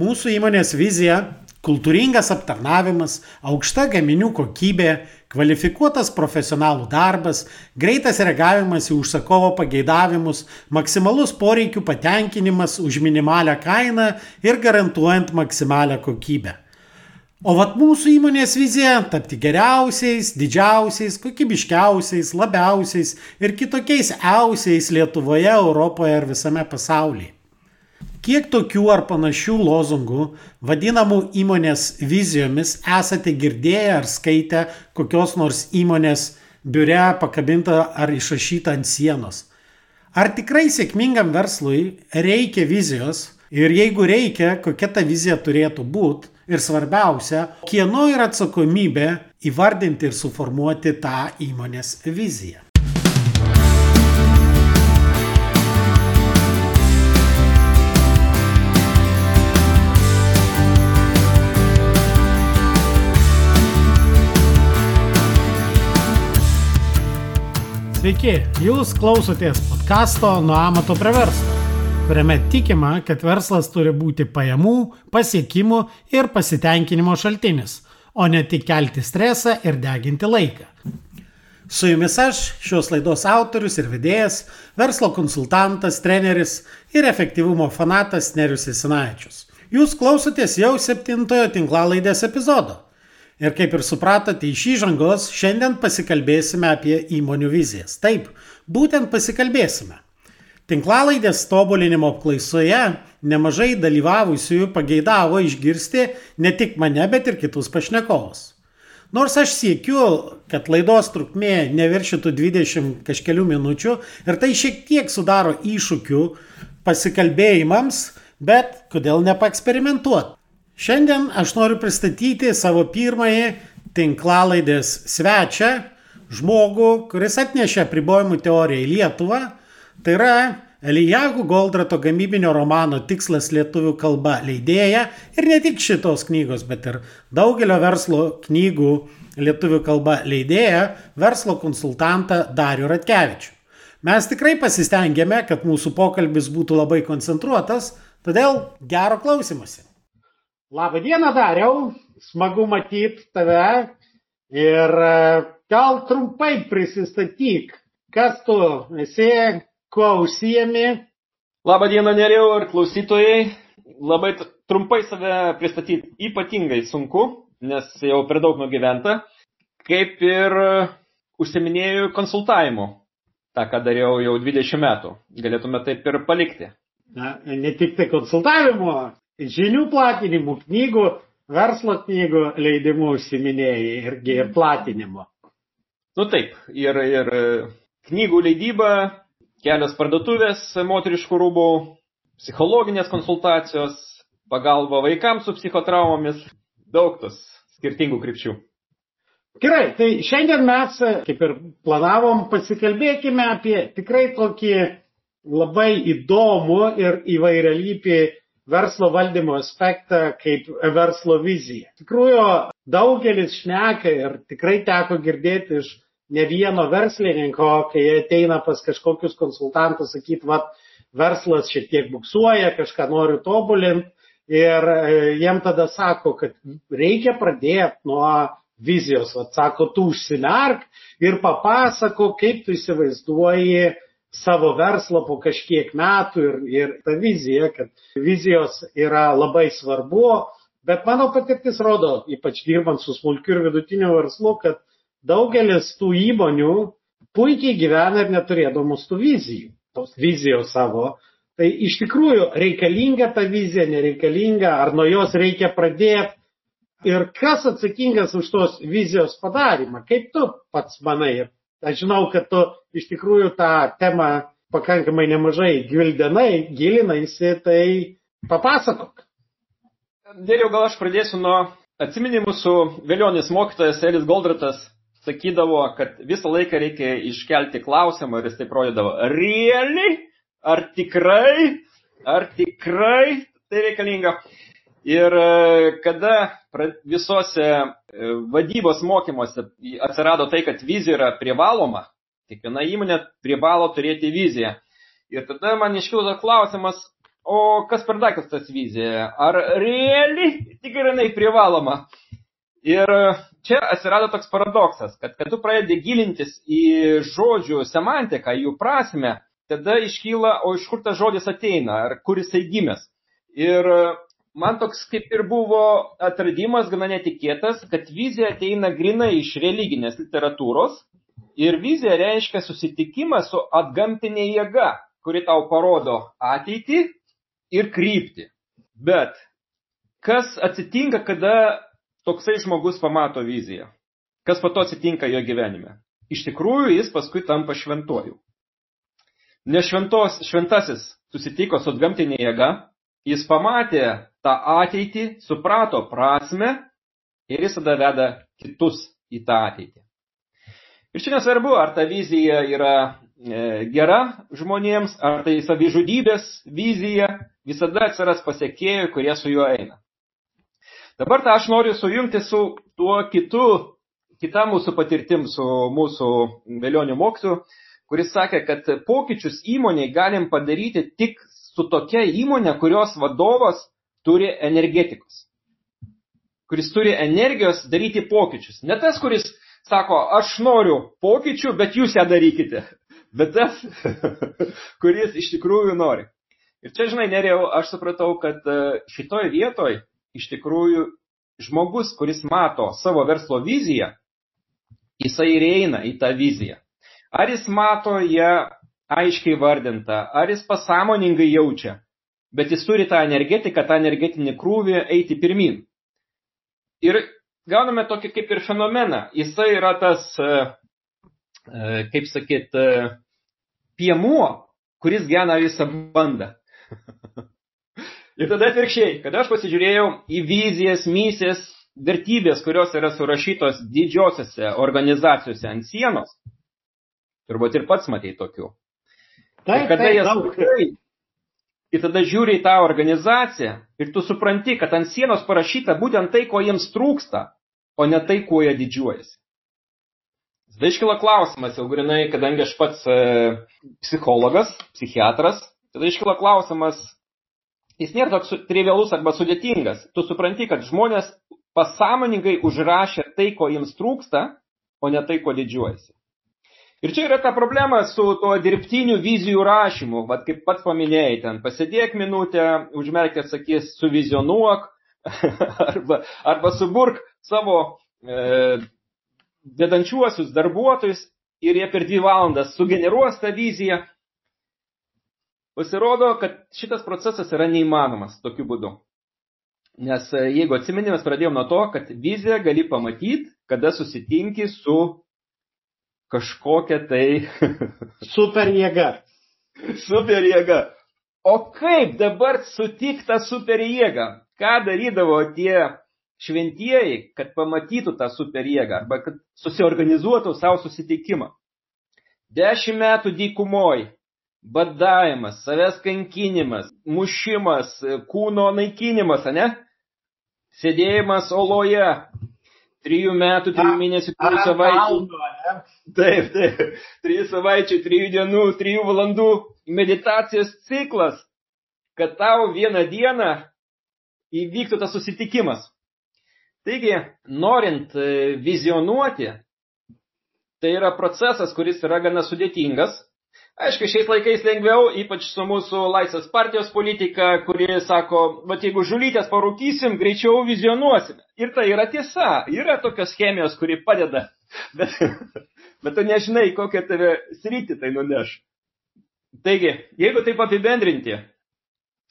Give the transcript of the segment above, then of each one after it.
Mūsų įmonės vizija - kultūringas aptarnavimas, aukšta gaminių kokybė, kvalifikuotas profesionalų darbas, greitas reagavimas į užsakovo pageidavimus, maksimalus poreikių patenkinimas už minimalią kainą ir garantuojant maksimalią kokybę. O vat mūsų įmonės vizija - tapti geriausiais, didžiausiais, kokybiškiausiais, labiausiais ir kitokiais eusiais Lietuvoje, Europoje ir visame pasaulyje. Kiek tokių ar panašių lozungų, vadinamų įmonės vizijomis, esate girdėję ar skaitę kokios nors įmonės biure pakabintą ar išrašytą ant sienos? Ar tikrai sėkmingam verslui reikia vizijos ir jeigu reikia, kokia ta vizija turėtų būti ir svarbiausia, kieno yra atsakomybė įvardinti ir suformuoti tą įmonės viziją? Sveiki, jūs klausotės podkasto Nuo amato prie verslo, kuriame tikima, kad verslas turi būti pajamų, pasiekimų ir pasitenkinimo šaltinis, o ne tik kelti stresą ir deginti laiką. Su jumis aš, šios laidos autorius ir vedėjas, verslo konsultantas, treneris ir efektyvumo fanatas Nerius Isinaičius. Jūs klausotės jau septintojo tinklalaidės epizodo. Ir kaip ir supratote iš įžangos, šiandien pasikalbėsime apie įmonių vizijas. Taip, būtent pasikalbėsime. Tinklalaidės tobulinimo apklausoje nemažai dalyvavusiųjų pageidavo išgirsti ne tik mane, bet ir kitus pašnekovus. Nors aš siekiu, kad laidos trukmė neviršytų 20 kažkelių minučių ir tai šiek tiek sudaro iššūkių pasikalbėjimams, bet kodėl nepaeksperimentuoti? Šiandien aš noriu pristatyti savo pirmąjį tinklalaidės svečią, žmogų, kuris atnešė apribojimų teoriją į Lietuvą. Tai yra Elijahu Goldrato gamybinio romano Tikslas lietuvių kalba leidėja ir ne tik šitos knygos, bet ir daugelio verslo knygų lietuvių kalba leidėja, verslo konsultantą Dariu Ratkevičiu. Mes tikrai pasistengėme, kad mūsų pokalbis būtų labai koncentruotas, todėl gero klausimuose. Labą dieną, Dariau, smagu matyti tave ir e, gal trumpai prisistatyk, kas tu esi, kuo užsijami. Labą dieną, Neriau ir klausytojai. Labai trumpai save pristatyti ypatingai sunku, nes jau per daug nugyventa. Kaip ir užsiminėjau konsultavimu, tą, ką dariau jau 20 metų. Galėtume taip ir palikti. Na, ne tik tai konsultavimo, žinių platinimų, knygų, verslo knygų leidimų užsiminėjai irgi ir platinimu. Nu taip, ir, ir e, knygų leidyba, kelios parduotuvės moteriškų rūbų, psichologinės konsultacijos, pagalba vaikams su psichotraumomis, daug tos skirtingų krypčių. Gerai, tai šiandien mes, kaip ir planavom, pasikalbėkime apie tikrai tokį labai įdomų ir įvairialypį verslo valdymo aspektą kaip verslo viziją. Tikrųjų, daugelis šneka ir tikrai teko girdėti iš ne vieno verslininko, kai ateina pas kažkokius konsultantus sakyti, va, verslas šiek tiek buksuoja, kažką noriu tobulinti ir e, jiem tada sako, kad reikia pradėti nuo vizijos, va, sako, tu užsimerk ir papasako, kaip tu įsivaizduoji savo verslą po kažkiek metų ir, ir ta vizija, kad vizijos yra labai svarbu, bet mano patirtis rodo, ypač dirbant su smulkiu ir vidutiniu verslu, kad daugelis tų įmonių puikiai gyvena ir neturėdamos tų vizijų, tos vizijos savo. Tai iš tikrųjų reikalinga ta vizija, nereikalinga, ar nuo jos reikia pradėti ir kas atsakingas už tos vizijos padarimą, kaip tu pats manai Aš žinau, kad tu iš tikrųjų tą temą pakankamai nemažai gvildenai, gilinaisi, tai papasakok. Dėliau gal aš pradėsiu nuo atsiminimų su Vėlionis mokytojas Elis Goldratas sakydavo, kad visą laiką reikia iškelti klausimą ir jis taip rodydavo, realiai, ar tikrai, ar tikrai tai reikalinga. Ir e, kada visose e, vadybos mokymuose atsirado tai, kad vizija yra privaloma, kiekviena įmonė privalo turėti viziją. Ir tada man iškilo klausimas, o kas per daiktas tas vizija? Ar reali tikrai privaloma? Ir čia atsirado toks paradoksas, kad kai tu pradedi gilintis į žodžių semantiką, jų prasme, tada iškyla, o iš kur tas žodis ateina, ar kur jisai gimęs. Ir man toks kaip ir buvo atradimas gana netikėtas, kad vizija ateina grinai iš religinės literatūros ir vizija reiškia susitikimą su atgamtinė jėga, kuri tau parodo ateitį ir kryptį. Bet kas atsitinka, kada toksai žmogus pamato viziją? Kas po to atsitinka jo gyvenime? Iš tikrųjų, jis paskui tampa šventuoju. Nes šventos, šventasis susitiko su atgamtinė jėga, jis pamatė tą ateitį, suprato prasme ir jis tada veda kitus į tą ateitį. Ir čia nesvarbu, ar ta vizija yra e, gera žmonėms, ar tai savižudybės vizija, visada atsiras pasiekėjų, kurie su juo eina. Dabar tą aš noriu sujungti su tuo kitu, kita mūsų patirtim, su mūsų vėlionių mokslu, kuris sakė, kad pokyčius įmoniai galim padaryti tik su tokia įmonė, kurios vadovas turi energetikos. Kuris turi energijos daryti pokyčius. Ne tas, kuris sako, aš noriu pokyčių, bet jūs ją darykite. Bet tas, kuris iš tikrųjų nori. Ir čia, žinai, nerėjau, aš supratau, kad e, šitoj vietoj iš tikrųjų žmogus, kuris mato savo verslo viziją, jisai ir eina į tą viziją. Ar jis mato ją aiškiai vardintą, ar jis pasąmoningai jaučia, bet jis turi tą energetiką, tą energetinį krūvį eiti pirmin. Ir gauname tokį kaip ir fenomeną. Jisai yra tas, e, e, kaip sakyt, e, piemuo, kuris gena visą bandą. Ir tada atvirkščiai, kada aš pasižiūrėjau į vizijas, misijas, vertybės, kurios yra surašytos didžiosiose organizacijose ant sienos, turbūt ir pats matai tokių. Taip, ir kada taip, skaitai, ir tada žiūri į tą organizaciją ir tu supranti, kad ant sienos parašyta būtent tai, ko jiems trūksta, o ne tai, kuo jie didžiuojasi. Tada iškilo klausimas, jau grinai, kadangi aš pats e, psichologas, psichiatras, tada iškilo klausimas, jis nėra toks trivialus arba sudėtingas. Tu supranti, kad žmonės pasąmoningai užrašė tai, ko jiems trūksta, o ne tai, ko didžiuojasi. Ir čia yra ta problema su tuo dirbtiniu vizijų rašymu. Vat kaip pats paminėjai, ten pasidėk minutę, užmerkęs akis, suvizionuok, arba, arba suburk savo e, vedančiuosius darbuotojus ir jie per dvi valandas sugeneruos tą viziją. Pasirodo, kad šitas procesas yra neįmanomas tokiu būdu. Nes e, jeigu atsimeni, mes pradėjome nuo to, kad viziją gali pamatyti, kada susitinki su kažkokia tai Super jėga. super jėga. O kaip dabar sutikti tą super jėgą? Ką darydavo tie šventieji, kad pamatytų tą super jėgą arba kad susiorganizuotų savo susitikimą? Dešimt metų dykumoj, badavimas, savęs kankinimas, mušimas, kūno naikinimas, ne? Sėdėjimas oloje, trijų metų, trijų mėnesių, trijų savaičių. Taip, taip. Trijų savaičių, trijų dienų, trijų valandų meditacijos ciklas, kad tau vieną dieną įvyktų tas susitikimas. Taigi, norint e, vizionuoti, tai yra procesas, kuris yra gana sudėtingas. Aišku, šiais laikais lengviau, ypač su mūsų Laisvės partijos politika, kuri sako, va jeigu žulytės parūkysim, greičiau vizionuosime. Ir tai yra tiesa, yra tokios chemijos, kuri padeda, bet, bet tu nežinai, kokią tave sritį tai nuneš. Taigi, jeigu taip apibendrinti,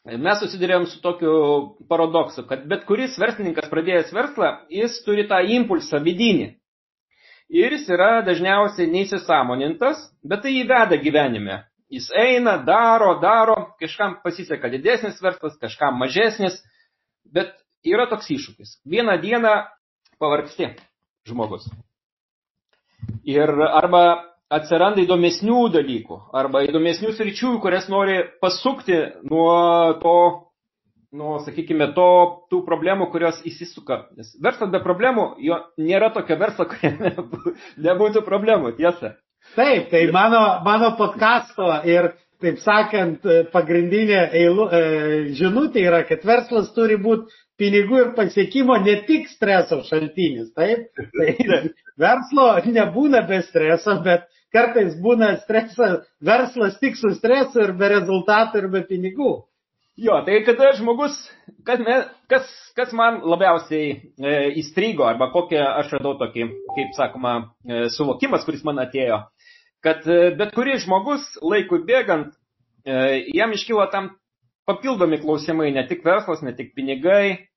mes susidurėm su tokiu paradoksu, kad bet kuris verslininkas pradėjęs verslą, jis turi tą impulsą vidinį. Ir jis yra dažniausiai neįsisamonintas, bet tai įveda gyvenime. Jis eina, daro, daro, kažkam pasiseka didesnis verslas, kažkam mažesnis, bet yra toks iššūkis. Vieną dieną pavargsti žmogus. Ir arba atsiranda įdomesnių dalykų, arba įdomesnių sričių, kurias nori pasukti nuo to, nuo, sakykime, to, tų problemų, kurios įsisuka. Nes verslas be problemų, jo nėra tokio verslo, kuriame nebūtų problemų, tiesa. Taip, tai mano, mano podcasto ir taip sakant, pagrindinė eilu, e, žinutė yra, kad verslas turi būti pinigų ir pasiekimo ne tik streso šaltinis. Taip, tai verslo nebūna be streso, bet kartais būna stresas, verslas tik su stresu ir be rezultatų ir be pinigų. Jo, tai kada žmogus, kas, me, kas, kas man labiausiai e, įstrigo, arba kokią aš radau tokį, kaip sakoma, e, suvokimas, kuris man atėjo, kad e, bet kuris žmogus laikui bėgant, e, jam iškyla tam papildomi klausimai, ne tik verslas, ne tik pinigai,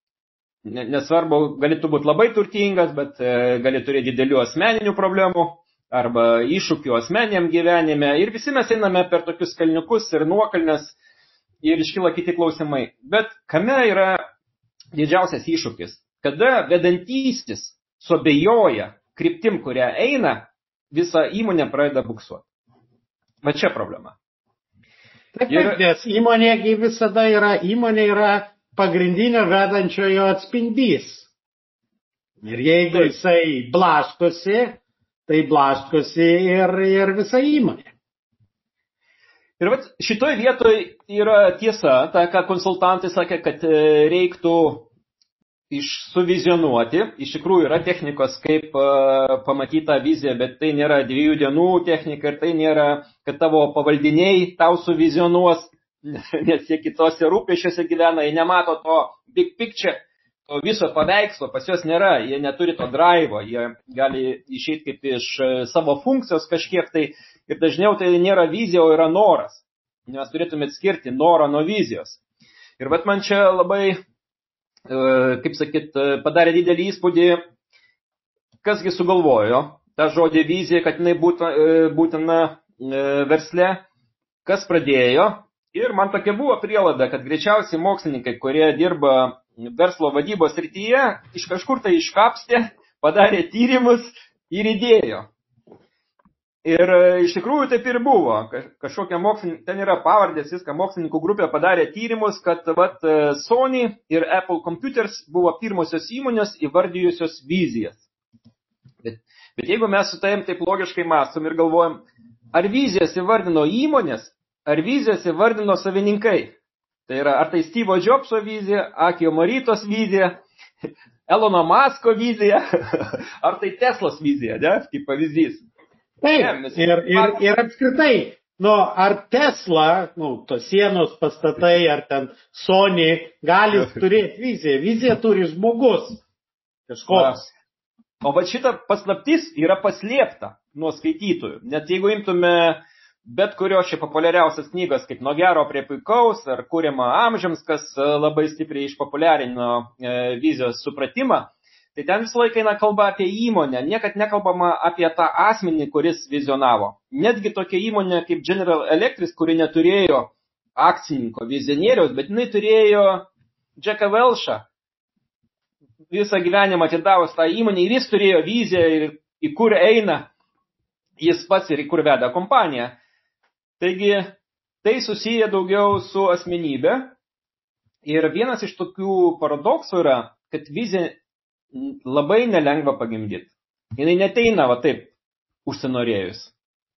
nesvarbu, galėtų būti labai turtingas, bet e, gali turėti didelių asmeninių problemų arba iššūkių asmeniam gyvenime. Ir visi mes einame per tokius kalniukus ir nuokalnes ir iškyla kiti klausimai. Bet kame yra didžiausias iššūkis? Kada vedantysis suabejoja kryptim, kurią eina, visa įmonė pradeda buksuoti. Va čia problema. Taip, ir... nes įmonė visada yra, įmonė yra pagrindinio vedančiojo atspindys. Ir jeigu taip. jisai blaškosi, tai blaškosi ir, ir visa įmonė. Ir vat šitoj vietoj yra tiesa, ta, ką konsultantai sakė, kad e, reiktų išsuvizionuoti. Iš tikrųjų yra technikos, kaip pamatyti tą viziją, bet tai nėra dviejų dienų technika ir tai nėra, kad tavo pavaldiniai tau suvizionuos, nes jie kitose rūpešiuose gyvena, jie nemato to big picture, to viso paveikslo, pas juos nėra, jie neturi to drivo, jie gali išeiti kaip iš e, savo funkcijos kažkiek tai Ir dažniau tai nėra vizija, o yra noras. Mes turėtume atskirti norą nuo vizijos. Ir bet man čia labai, e, kaip sakyt, e, padarė didelį įspūdį, kasgi sugalvojo tą žodį vizija, kad jinai e, būtina versle, kas pradėjo. Ir man tokia buvo prielada, kad greičiausiai mokslininkai, kurie dirba verslo vadybos rytyje, iš kažkur tai iškapstė, padarė tyrimus ir įdėjo. Ir e, iš tikrųjų taip ir buvo. Kažkokia mokslininkai, ten yra pavardės, viską mokslininkų grupė padarė tyrimus, kad vat, e, Sony ir Apple Computers buvo pirmosios įmonės įvardijusios vizijas. Bet, bet jeigu mes su tavim taip logiškai mastom ir galvojam, ar vizijas įvardino įmonės, ar vizijas įvardino savininkai. Tai yra, ar tai Steve Jobso vizija, Akio Marytos vizija, Elono Masko vizija, ar tai Teslos vizija, ne, kaip pavyzdys. Taip, ir, ir, ir apskritai, nu, ar Tesla, nu, tos sienos pastatai, ar ten Sony gali turėti viziją. Viziją turi žmogus. Kažkoks. O va šita paslaptis yra paslėpta nuo skaitytojų. Net jeigu imtume bet kurios šiaip populiariausias knygas, kaip Nuo gero prie puikaus ar Kūrima amžiams, kas labai stipriai išpopuliarino e, vizijos supratimą, Tai ten visą laiką eina kalba apie įmonę, niekad nekalbama apie tą asmenį, kuris vizionavo. Netgi tokia įmonė kaip General Electric, kuri neturėjo akcininko, vizionieriaus, bet jinai turėjo Jacką Welshą. Visą gyvenimą atidavus tą įmonę ir jis turėjo viziją ir į kur eina jis pats ir į kur veda kompaniją. Taigi tai susiję daugiau su asmenybė. Ir vienas iš tokių paradoksų yra, kad vizija labai nelengva pagimdyti. Jis neteina va taip užsinorėjus.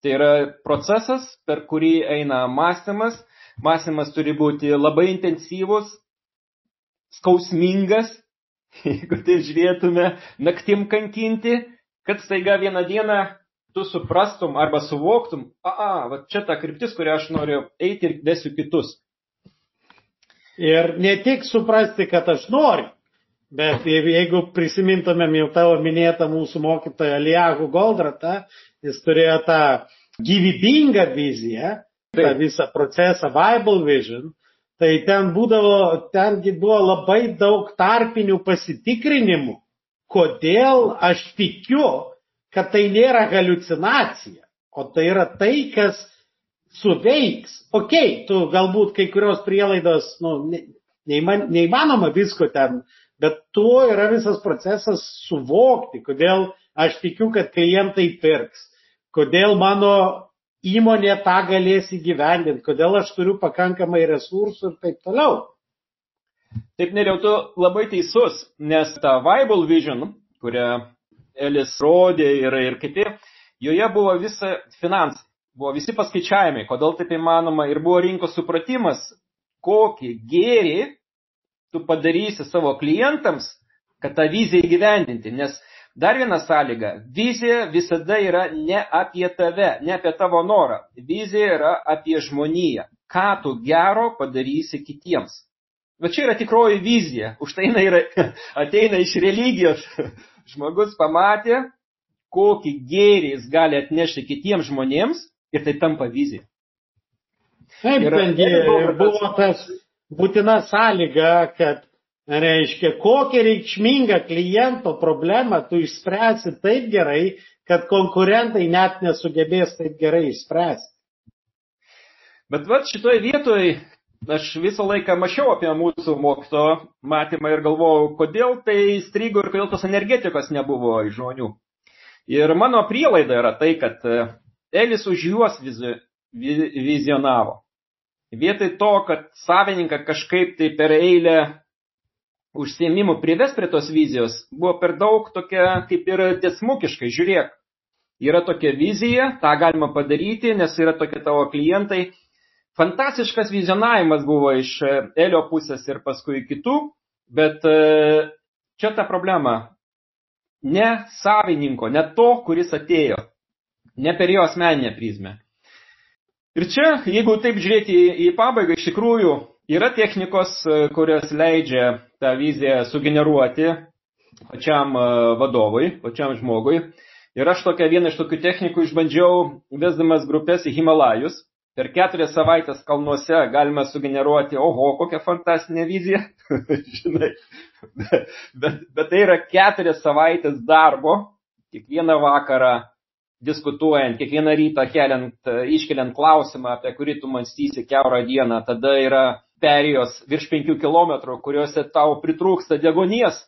Tai yra procesas, per kurį eina mąstymas. Mąstymas turi būti labai intensyvus, skausmingas, jeigu tai žiūrėtume, naktim kankinti, kad staiga vieną dieną tu suprastum arba suvoktum, a, a, va čia ta kryptis, kurią aš noriu eiti ir vesiu kitus. Ir ne tik suprasti, kad aš noriu, Bet jeigu prisimintumėm jau tavo minėtą mūsų mokytoją Liahų Goldratą, jis turėjo tą gyvybingą viziją, tą visą procesą Bible Vision, tai ten būdavo, tengi buvo labai daug tarpinių pasitikrinimų, kodėl aš tikiu, kad tai nėra halucinacija, o tai yra tai, kas suveiks. Ok, tu galbūt kai kurios prielaidos, nu, neįman, neįmanoma visko ten Bet tuo yra visas procesas suvokti, kodėl aš tikiu, kad klientai pirks, kodėl mano įmonė tą galės įgyvendinti, kodėl aš turiu pakankamai resursų ir taip toliau. Taip, neriau, tu labai teisus, nes ta Bible Vision, kurią Elis rodė ir, ir kiti, joje buvo visa finansai. buvo visi paskaičiavimai, kodėl taip įmanoma ir buvo rinkos supratimas, kokį gėrį tu padarysi savo klientams, kad tą viziją įgyvendinti. Nes dar viena sąlyga, vizija visada yra ne apie tave, ne apie tavo norą. Vizija yra apie žmoniją. Ką tu gero padarysi kitiems. Va čia yra tikroji vizija. Už tai jinai yra, ateina iš religijos. Žmogus pamatė, kokį gėrį jis gali atnešti kitiems žmonėms ir tai tampa vizija. Taip, ir, ir buvo tas būtina sąlyga, kad, reiškia, kokią reikšmingą kliento problemą tu išspręsi taip gerai, kad konkurentai net nesugebės taip gerai išspręsti. Bet va šitoje vietoje aš visą laiką mačiau apie mūsų mokyto matymą ir galvojau, kodėl tai strigo ir kodėl tos energetikos nebuvo žmonių. Ir mano prielaida yra tai, kad Elis už juos vizi, vizionavo. Vietoj to, kad savininką kažkaip tai per eilę užsiemimų prives prie tos vizijos, buvo per daug tokia kaip ir tiesmukiškai, žiūrėk, yra tokia vizija, tą galima padaryti, nes yra tokie tavo klientai. Fantastiškas vizionavimas buvo iš Elio pusės ir paskui kitų, bet čia ta problema. Ne savininko, ne to, kuris atėjo ne per jo asmeninę prizmę. Ir čia, jeigu taip žiūrėti į, į pabaigą, iš tikrųjų yra technikos, e, kurios leidžia tą viziją sugeneruoti pačiam e, vadovui, pačiam žmogui. Ir aš tokią vieną iš tokių technikų išbandžiau, vesdamas grupės į Himalajus. Per keturias savaitės kalnuose galime sugeneruoti, oho, kokią fantastinę viziją. Žinai, bet, bet, bet tai yra keturias savaitės darbo, kiekvieną vakarą diskutuojant, kiekvieną rytą keliant, e, iškeliant klausimą, apie kurį tu mąstysi keurą dieną, tada yra perijos virš 5 km, kuriuose tau pritrūksta degonies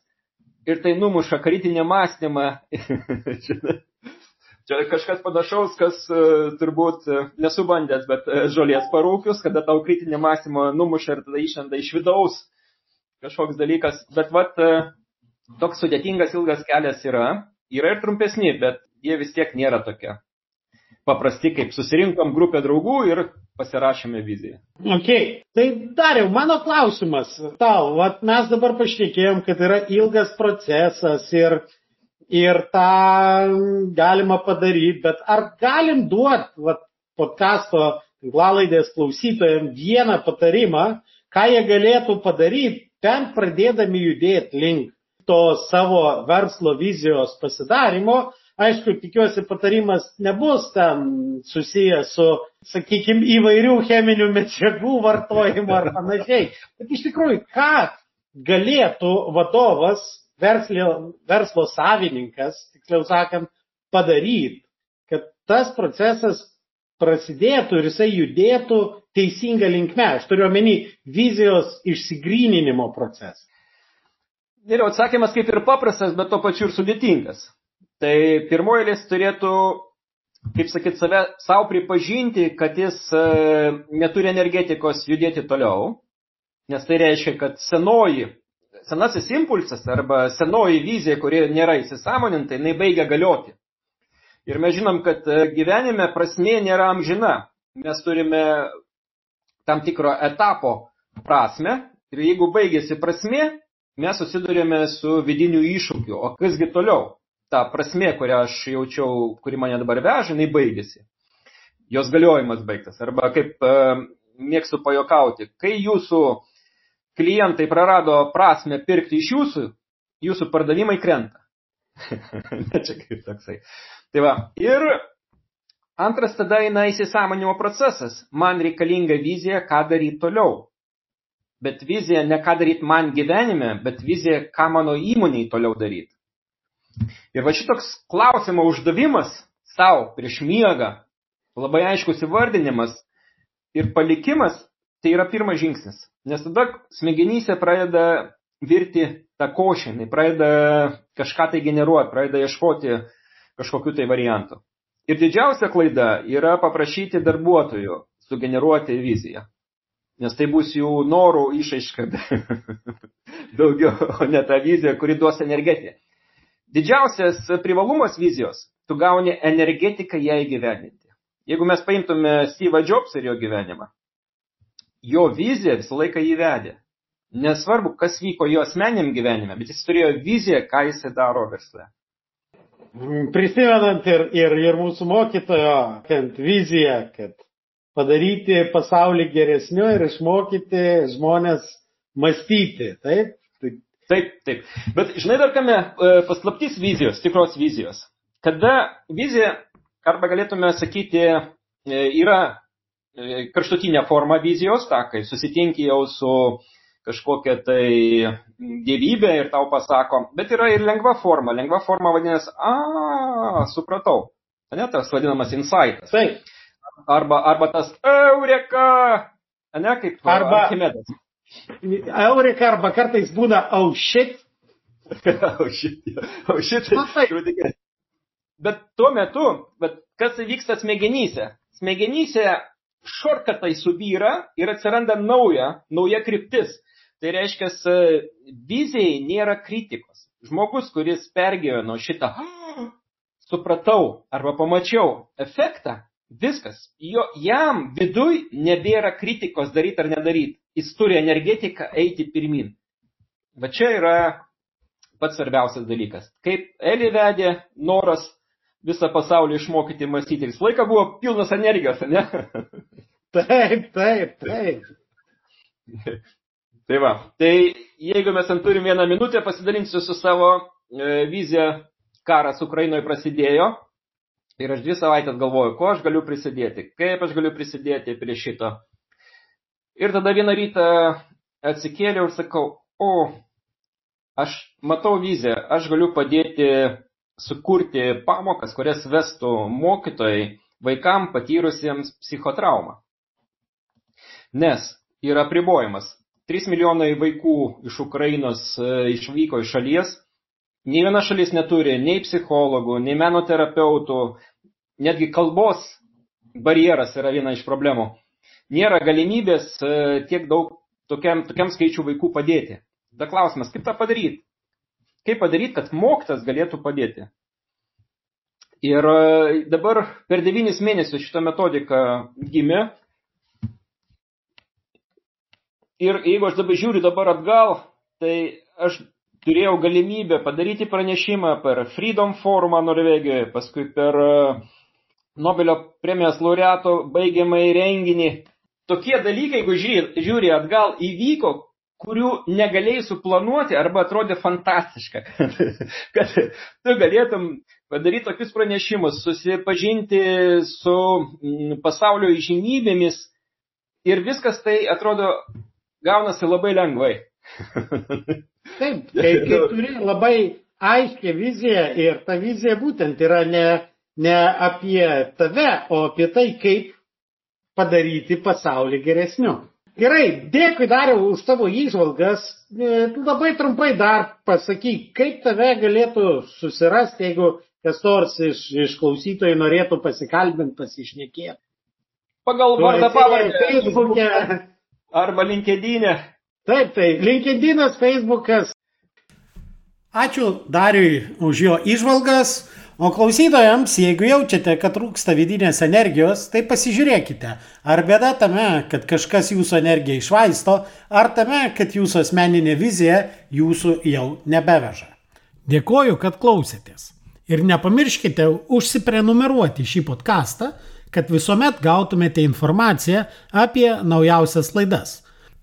ir tai numuša kritinį mąstymą. Čia kažkas panašaus, kas uh, turbūt uh, nesu bandęs, bet žolės parūkius, kada tau kritinį mąstymą numuša ir tada išlenda iš vidaus kažkoks dalykas. Bet vat, toks sudėtingas ilgas kelias yra. Yra ir trumpesni, bet jie vis tiek nėra tokie paprasti, kaip susirinkom grupę draugų ir pasirašėme viziją. Ok, tai dariau, mano klausimas tau, vat mes dabar pašnekėjom, kad yra ilgas procesas ir, ir tą galima padaryti, bet ar galim duoti podkasto tinklalaidės klausytojams vieną patarimą, ką jie galėtų padaryti, bent pradėdami judėti link to savo verslo vizijos pasidarimo, Aišku, tikiuosi, patarimas nebus ten susijęs su, sakykime, įvairių cheminių medžiagų vartojimu ar panašiai. Bet iš tikrųjų, ką galėtų vadovas, verslo, verslo savininkas, tiksliau sakant, padaryti, kad tas procesas prasidėtų ir jisai judėtų teisinga linkme. Aš turiu omeny vizijos išsigryninimo procesą. Ir atsakymas kaip ir paprastas, bet to pačiu ir sudėtingas. Tai pirmoji turėtų, kaip sakyt, save savo pripažinti, kad jis e, neturi energetikos judėti toliau, nes tai reiškia, kad senoji, senasis impulsas arba senoji vizija, kuri nėra įsisamoninta, jinai baigia galioti. Ir mes žinom, kad e, gyvenime prasmė nėra amžina. Mes turime tam tikro etapo prasme ir jeigu baigėsi prasmė, mes susidurėme su vidiniu iššūkiu. O kasgi toliau? Ta prasme, kurią aš jaučiau, kuri mane dabar veža, jinai baigėsi. Jos galiojimas baigtas. Arba kaip e, mėgstu pajokauti, kai jūsų klientai prarado prasme pirkti iš jūsų, jūsų pardavimai krenta. Čia kaip toksai. Tai va, ir antras tada eina įsisamonimo procesas. Man reikalinga vizija, ką daryti toliau. Bet vizija ne ką daryti man gyvenime, bet vizija, ką mano įmoniai toliau daryti. Ir va šitoks klausimo uždavimas savo prieš miegą, labai aiškus įvardinimas ir palikimas, tai yra pirmas žingsnis. Nes tada smegenyse pradeda virti tą košę, jinai pradeda kažką tai generuoti, pradeda ieškoti kažkokiu tai variantu. Ir didžiausia klaida yra paprašyti darbuotojų sugeneruoti viziją. Nes tai bus jų norų išaiška daugiau, o ne ta vizija, kuri duos energetiją. Didžiausias privalumas vizijos, tu gauni energetiką ją įgyvendinti. jeigu mes paimtume Steve Jobs ir jo gyvenimą, jo vizija visą laiką jį vedė. Nesvarbu, kas vyko jo asmeniam gyvenime, bet jis turėjo viziją, ką jis daro versle. Prisimenant ir, ir, ir mūsų mokytojo, kad vizija, kad padaryti pasaulį geresniu ir išmokyti žmonės mąstyti. Taip? Taip, taip. Bet žinai dar kame e, paslaptys vizijos, tikros vizijos. Kada vizija, arba galėtume sakyti, e, yra e, karštutinė forma vizijos, ta, kai susitinki jau su kažkokia tai gyvybė ir tau pasako, bet yra ir lengva forma. Lengva forma vadinasi, a, supratau. Ne, tas vadinamas insightas. Taip. Arba, arba tas eureka, ne, kaip arba, Archimedas. Eureka arba kartais būna oh shit. oh shit, oh. Bet tuo metu, bet kas vyksta smegenyse? Smegenyse šorkatai subyra ir atsiranda nauja, nauja kryptis. Tai reiškia, vizijai nėra kritikos. Žmogus, kuris pergyveno šitą, supratau arba pamačiau efektą, viskas. Jo, jam viduj nebėra kritikos daryti ar nedaryti. Jis turi energetiką eiti pirmin. Va čia yra pats svarbiausias dalykas. Kaip Eli vedė noras visą pasaulį išmokyti mąstyti. Jis laiką buvo pilnas energijos, ne? taip, taip, taip. Tai va, tai jeigu mes ten turim vieną minutę, pasidalinsiu su savo e, vizija, karas Ukrainoje prasidėjo. Ir aš dvi savaitės galvoju, ko aš galiu prisidėti, kaip aš galiu prisidėti prie šito. Ir tada vieną rytą atsikėliau ir sakau, o, aš matau viziją, aš galiu padėti sukurti pamokas, kurias vestų mokytojai vaikam patyrusiems psichotraumą. Nes yra pribojimas. 3 milijonai vaikų iš Ukrainos e, išvyko iš šalies. Nei viena šalis neturi nei psichologų, nei menoterapeutų, netgi kalbos barjeras yra viena iš problemų. Nėra galimybės e, tiek daug tokiam, tokiam skaičiu vaikų padėti. Da klausimas, kaip tą padaryti? Kaip padaryti, kad mokytas galėtų padėti? Ir e, dabar per devynis mėnesius šitą metodiką gimė Ir jeigu aš dabar žiūriu dabar atgal, tai aš turėjau galimybę padaryti pranešimą per Freedom forumą Norvegijoje, paskui per e, Nobelio premijos laureato baigiamąjį renginį. Tokie dalykai, jeigu žiūri, atgal, įvyko, kurių negalėjai suplanuoti arba atrodė fantastiška, kad, tu galėtum padaryti tokius pranešimus, susipažinti su mm, pasaulio įžymybėmis ir viskas tai atrodo gaunasi labai lengvai. Taip, kai, kai turi labai aiškę viziją ir ta vizija būtent yra ne, ne apie tave, o apie tai, kaip padaryti pasaulį geresniu. Gerai, dėkui dariau už tavo įžvalgas. E, labai trumpai dar pasakyk, kaip tave galėtų susirasti, jeigu kas nors iš, iš klausytojų norėtų pasikalbinti, pasišnekėti. Pagal vardą pavardę. Facebook'e, Arba LinkedIn'e. Taip, tai LinkedIn'as, Facebook'as. Ačiū Dariui už jo išvalgas. O klausytojams, jeigu jaučiate, kad trūksta vidinės energijos, tai pasižiūrėkite, ar bėda tame, kad kažkas jūsų energiją išvaisto, ar tame, kad jūsų asmeninė vizija jūsų jau nebeveža. Dėkoju, kad klausėtės. Ir nepamirškite užsiprenumeruoti šį podcastą kad visuomet gautumėte informaciją apie naujausias laidas.